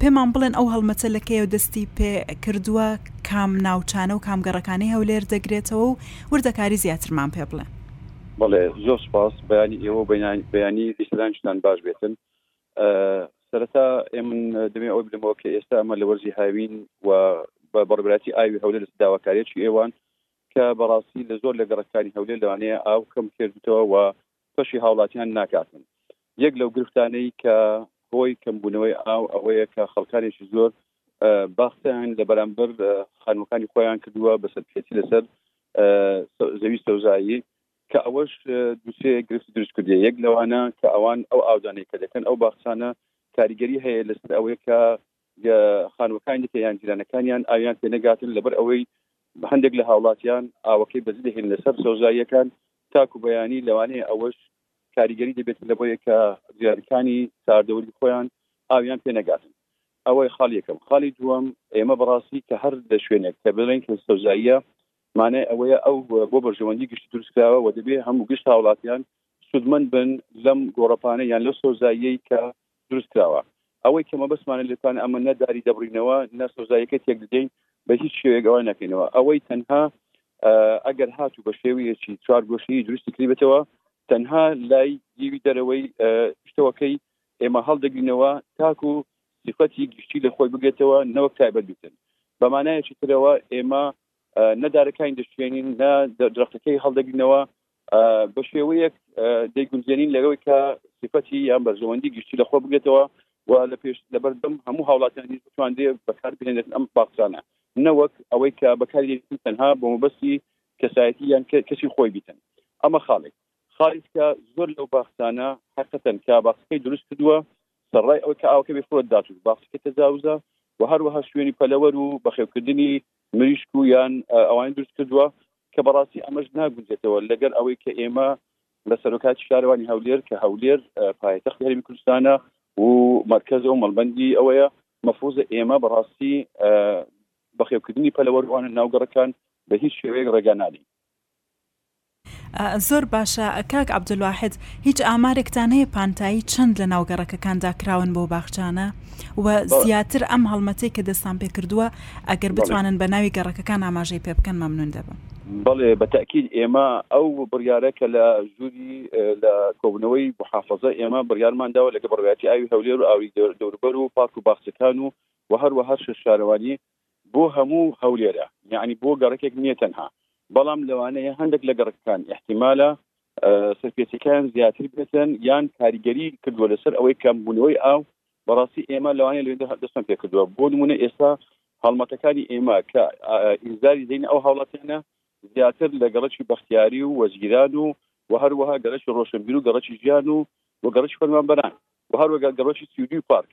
پێمان بڵێن ئەو هەڵمەتە لە کەیەوە دەستی پێ کردووە، کام ناوچانە و کام گەڕەکانەی هەولێر دەگرێتەوە و وردەکاری زیاترمان پێ بڵێن. بەڵێ زۆر سوپاس، بەیانی ئێوە و بەیانی بیسرانیشتان باش بێتن. سەرەتا ئێمن دەمێ ئەوەی بلێمەوە کە ئێستا ئەمە لە وەرزی هاوین و بە بەڕێوەبەرایەتی ئاوی هەولێر داواکاریەکی ئێوان کە بەڕاستی لە زۆر لە گەڕەکانی هەولێر لەوانەیە ئاو کەم کێشبێتەوە و بەشی هاوڵاتیان ناکاتن یەک لەو گرفتانەی کە هۆی کەمبوونەوەی ئاو ئەوەیە کە خەڵکانێکی زۆر باخسیان لە بەرامبەر خانوەکانی خۆیان کردووە بەسەر پێتی لەسەر زەوی سەوزایی کە ئەوەش دوسێ گرفت دروست کردێ یەک لەوانە کە ئەوان ئەو ئاودانەی کە دەکەن ئەو باخسانە کاریگەری هەیە لەسەر ئەوەیە کە لە خانووەکانی دیکە یان جیرانەکانیان ئاویان پێ نەگاتن لەبەر ئەوەی هەندێک لە هاوڵاتیان ئاوەکەی بەزی دەهێنە سەر سەوزاییەکان تاکو بەیانی لەوانەیە ئەوەش کاریگەری دەبێت لە بۆیە کە جیرانەکانی ساردەوری خۆیان ئاویان پێ نەگاتن ئەوەی خاڵ یەکەم خاڵی دووەم ئێمە بەڕاستی کە هەر لە شوێنێک کە بڵێن کە سەوزاییە مانای ئەوەیە ئەو بۆ بەرژەوەندی گشتی دروستکراوە و دەبێ هەموو گشت هاوڵاتیان سودمەند بن لەم گۆڕەپانە یان لەو سەوزاییەی کە دروست کراوە ئەوەی کە مەبەستمانە لێتان ئەمە نە داری دەبڕینەوە نە سۆزایەکە تێک دەدەین بە هیچ شێوێک ئەوە نەکەینەوە ئەوەی تەنها ئەگەر هاتوو بە شێوەیەکی چوارگۆشەیی دروستی کریبێتەوە تەنها لای دیوی دەرەوەی شتەوەکەی ئێمە هەڵدەگرینەوە تاکو سیفەتی گشتی لە خۆی بگرێتەوە نەوەک تایبەت بتن بەمانایەکی ترەوە ئێمە نەدارەکانی دەشێنین نە درختەکەی هەڵدەگرینەوە بە شێوەیەک دەیگونجێنین لەگەوەی کە سیفەتی یان بەرژەوەندی گشتی لەخۆ بگرێتەوە و لە پێش لەبەردەم هەموو هاوڵاتیانی بتواندێ بەکار بهێنێت ئەم باخچانە نەوەک ئەوەی کە بەکاری تەنها بۆ مەبەستی کەسایەتی یان کەسی خۆی بیتن ئەمە خاڵێک خاڵیکە زۆر لەو باخچانە حقەتەن کە باخەکەی دروست کردووە سەرەڕای ئەوەی کە ئاوەکە بێ فرۆت داچوو باخچەکە تەجاوزە و هەروەها شوێنی پەلەوەر و بەخێوکردنی مریشک و یان ئەوانی دروست کردووە کە بەڕاستی ئەمەش ناگونجێتەوە لەگەر ئەوەی کە ئێمە لە سەرۆکاتی شارەوانی هەولێر کە هەولێر پایتەختی هەرێمی کوردستانە و مەرکەزە و مەڵبەندی ئەوەیە مەفروزە ئێمە بەڕاستی بەخێوکردنی پەلەوەروانە ناوگەڕەکان بە هیچ شێوەیەک ڕێگا نادەین زۆر باشە کاک عبدالواحد هیچ ئامارێکتان هەیە پانتایی چەند لە ناو گەڕەکەکاندا کراون بۆ باخچانە و زیاتر ئەم هەڵمەتەی کە دەستان پێ کردووە ئەگەر بتوانن بە ناوی گەڕەکەکان ئاماژەی پێ بکەن مەمنون دەبم. بەڵێ بە تەئکید ئێمە ئەو بڕیارە کە لە ژووری لە کۆبوونەوەی محافەزە ئێمە بڕیارمان داوە لەگە بڕیاتی ئاوی هەولێر و ئاوی دەوروبەر و پارک و باخچەکان و و هەروەها شەش شارەوانی بۆ هەموو هەولێرە یانی بۆ گەڕەکێک نیە تەنها بەڵام لەوانەیە هەندێک لە گەڕەکەکان ئیحتیمالە سەرپێچیەکان زیاتر بێتن یان کاریگەری کردووە لەسەر ئەوەی کەمبوونەوەی ئاو بەڕاستی ئێمە لەوانەیە لەێ دەستم پێ کردووە بۆ نمونە ئێستا هەڵمەتەکانی ئێمە کە ئینزاری دەین ئەو هاوڵاتیانە زیاتر لە گەڕکی بەختیاری و وەزگیران و و هەروەها گەرەکی ڕۆشنبیر و گەڕکی ژیان و و گەڕکی فەرمانبەران و هەروەگە گەڕکی سیودی پارک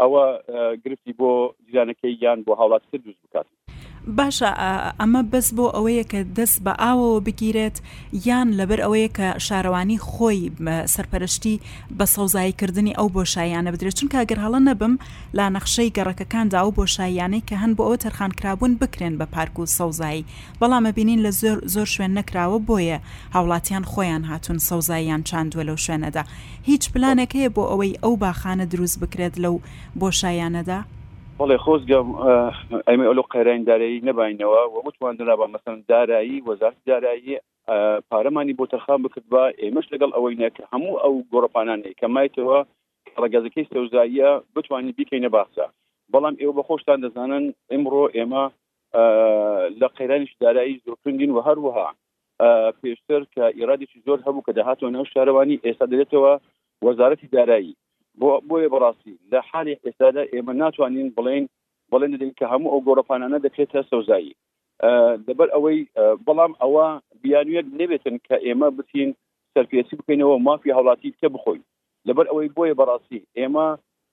ئەوە گرفتی بۆ جیرانەکەی یان بۆ هاوڵاتی تر دروست بکات. باشە ئەمە بەس بۆ ئەوەیە کە دەست بە ئاوەوە بگیرێت یان لەبەر ئەوەیە کە شارەوانی خۆی سەرپەرشتی بە سەوزایی کردنی ئەو بۆشاییانە بدرێت چونکە گەر هەڵە نەبم لا نەخشەی گەڕەکەکاندا ئەو بۆشاییانەی کە هەن بۆ ئەوە تەرخان کرابوون بکرێن بە پارک و سەوزایی بەڵام ئەبینین لە زۆر زۆر شوێن نەکراوە بۆیە هاوڵاتیان خۆیان هاتوون سەوزاییان چاندووە لەو شوێنەدا هیچ پلانێک هەیە بۆ ئەوەی ئەو باخانە دروست بکرێت لەو بۆشایانەدا؟ بەڵێ خۆزگە ئەمێ ئەلۆ قەیرانی دارایی نەباینەوە و بتواندرابا مەسەلەن دارایی، وەزارەتی دارایی پارەمانی بۆ تەرخان بکردبا، ئێمەش لەگەڵ ئەوەینە کە هەموو ئەو گۆڕەپانانەی کە مایتەوە کە ڕەگەزەکەی سەوزاییە بتوانین بیکەینە باخچە، بەڵام ئێوە بە خۆشتان دەزانن ئمڕۆ ئێمە لە قەیرانیشی دارایی زۆر توندین و هەروەها پێشتر کە ئێرادێکی زۆر هەبوو کە داهاتەوە ناو شارەوانی ئێستا دەێتەوە وەزارەتی دارایی بۆ بۆیە بەڕاستی لە حالی ئێستادا ئێمە ناتوانین بڵین بڵێن دەدەین کە هەموو ئەو گۆڕپانانە دەکرێتە سەوزایی لەبەر ئەوەی بەڵام ئەوە بیانوێت نەبێتن کە ئێمە بچین سەرپێسی بکەینەوە مافی هاوڵاتی کە بخۆین لەبەر ئەوەی بۆیە بەڕاستی ئێمە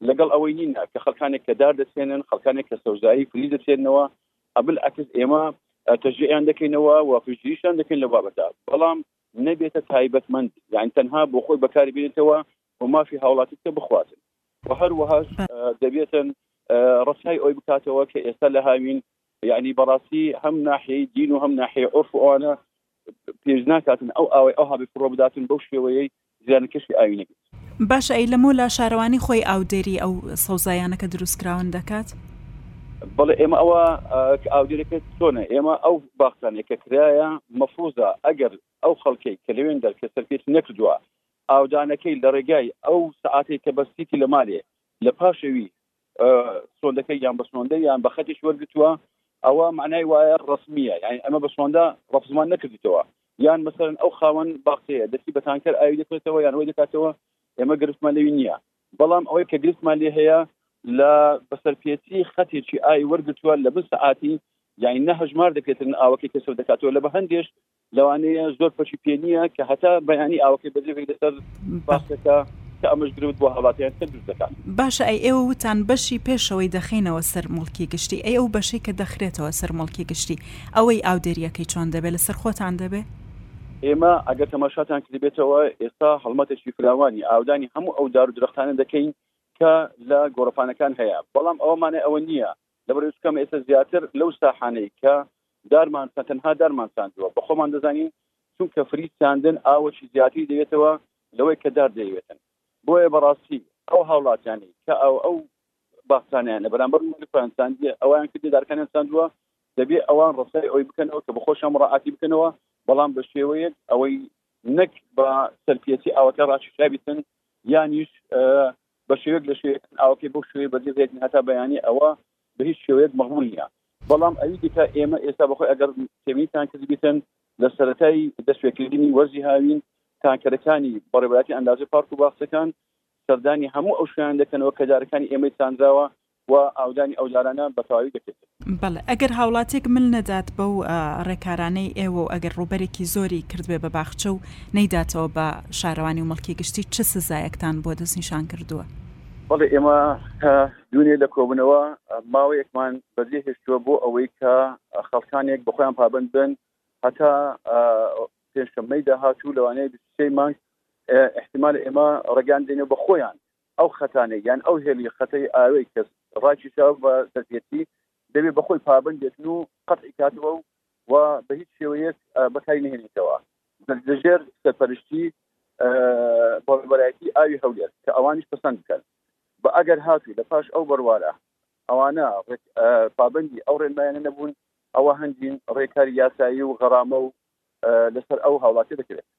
لەگەڵ ئەوەی نینە کە خەڵکانێک کە دار دەچێنن خەڵکانێک کە سەوزایی فریو دەچێنەوە ئەبل عکس ئێمە تەژێیان دەکەینەوە و پشتگیریشان دەکەین لە بابەتە بەڵام نەبێتە تایبەتمەند یان تەنها بۆ خۆی بەکاری بێنێتەوە و مافی هاوڵاتی کە بخواتن و هەروەهاش دەبێتن ڕەچای ئەوی بکاتەوە کە ئێستا لە هاوین یعنی بەڕاستی هەم ناحەی دین و هەم ناحەی عرف ئەوانە پێش ناکاتن ئەو ئەوەی ئەوها بفڕۆ بداتن بەو شێوەیەی زیانکەشی ئاوی نەبێت. باشە ئەی لەمەو لا شارەوانی خۆی ئاودێری ئەو سەوزایانە کە دروست کراون دەکات؟ بەڵێ ئێمە ئەوە کە ئاودێرەکە چۆنە ئێمە ئەو باخچانێک کە کرایە مەفروزە ئەگەر ئەو خەڵکەی کە لەوێن دەرکە سەرپێچ نەکردووە ئاودانەکەی لە ڕێگای ئەو سعاتێک کە بەسیتی لە مالێ لە پاشەوی سۆندەکە یان بە سۆندە یان بە خەتیش وەرگتووە ئەوە معنای وایە ڕسمیە یان ئەمە بە سۆندە ڕفزمان نەکردیتەوە یان مەسەرن ئەو خاوەن باقەیە دەستی بەتانکەر ئاوی دەکرێتەوە یان وی دەکاتەوە ئێمە گرفتمان لەوی نییە بەڵام ئەوەی کە گرفتمان لێ هەیە لە بەسەرپێتی خەتێکی ئای وەرگتووە لە بن سەعاتی یعنی نە هەژمار دەکرێتن ئاوەکەی کەسەر دەکاتەوە لە بە هەندێش لەوانەیە زۆر پەشی پێ نییە کە هەتا بەیانی ئاوەکەی بەجێبی لەسەر باسەکە کە ئەمەش گرت بۆ هەڵاتیان کە دروست دەکات باشە ئەی ئێوە وتان بەشی پێشەوەی دەخینەوە سەر مڵکی گشتی ئەی ئەو بەشەی کە دەخرێتەوە سەر مڵکی گشتی ئەوەی ئاودێریەکەی چۆن دەبێت لەسەر خۆتان دەبێت ئێمە ئەگەر تەماشاتان کردبێتەوە ئێستا هەڵمەتێکی فراوانی ئاودانی هەموو ئەو دار و درختانە دەکەین کە لە گۆڕپانەکان هەیە بەڵام ئەومانە ئەوە نییە لە بەڕێز بکەم ئێستا زیاتر لەو ساحانەی کە دارمان سە تەنها دارمان ساندووە بە خۆمان دەزانین چونکە فریت ساندن ئاوەکی زیاتری دەوێتەوە لەوەی کە دار دەیەوێتن بۆیە بەڕاستی ئەو هاوڵاتیانی کە ئەو ئەو باخچانیان لە بەرامبەر مەلفیان ساندیە ئەویان کردی دارکانیان ساندووە دەبێ ئەوان ڕسای ئەوی بکەنەوە کە بەخۆشیان ڕعاتی بکەنەوە بەڵام بە شێوەیەک ئەوەی نەک بە سەرپیەتی ئاوەکە ڕاشیشابیتن یانیش بە شێوەیەک لە شێوەکان ئاوەکەی بەو شێوەیە بەجێ بهێلین هەتا بەیانی ئەوە بە هیچ شێوەیەک مەقبوول نییە بەڵام ئەوی دیکە ئێمە ئێستا بەخۆی ئەگەر تێبینیتان کردبیتن لە سەرەتای دەستپێکردنی وەرزی هاوین تانکەرەکانی بەڕێوەبەرایەتی ئەندازەی پارک و باخچەکان سەردانی هەموو ئەو شوێنان دەکەنەوە کە دارەکانی ئێمەی چاندراوە و ئاودانی ئەو دارانە بە تەواوی دەکرێتەوە. بەڵێ ئەگەر هاوڵاتیەک مل نەدات بەو ڕێکارانەی ئێوە و ئەگەر ڕووبەرێکی زۆری کردبێ بە باخچە و نەیداتەوە بە شارەوانی و مڵکی گشتی چ سزایەکتان بۆ دەستنیشان کردووە؟ بەڵێ ئێمە دوێنێ لە کۆبنەوە ماوەیەکمان بەجێ هێشتووە بۆ ئەوەی کە خەڵکانێک بەخۆیان پابند بن هەتا پێنجشەممەی داهاتوو لەوانەیە سێ مانگ احتمال ئێمە ڕێگان دێنێ بە خۆیان ئەو خەتانەی یان ئەو هێلی خەتەی ئاوێی کەس ڕاکیشاو بە دەستیەتی دەبێ بە خۆی پابەند بێتن و قەتعی کاتەوە و و بە هیچ شێوەیەک بەکاری نەهێنیتەوە لە ژێر سەرپەرشتی بەڕێوەبەرایەتی ئاوی هەولێر کە ئەوانیش پسند بکەن بە ئەگەر هاتوو لە پاش ئەو بڕوارە ئەوانە پابەندی ئەو ڕێنمایانە نەبوون ئەوە هەندین ڕێکاری یاسایی و غەرامە و لەسەر ئەو هاوڵاتی دەکرێت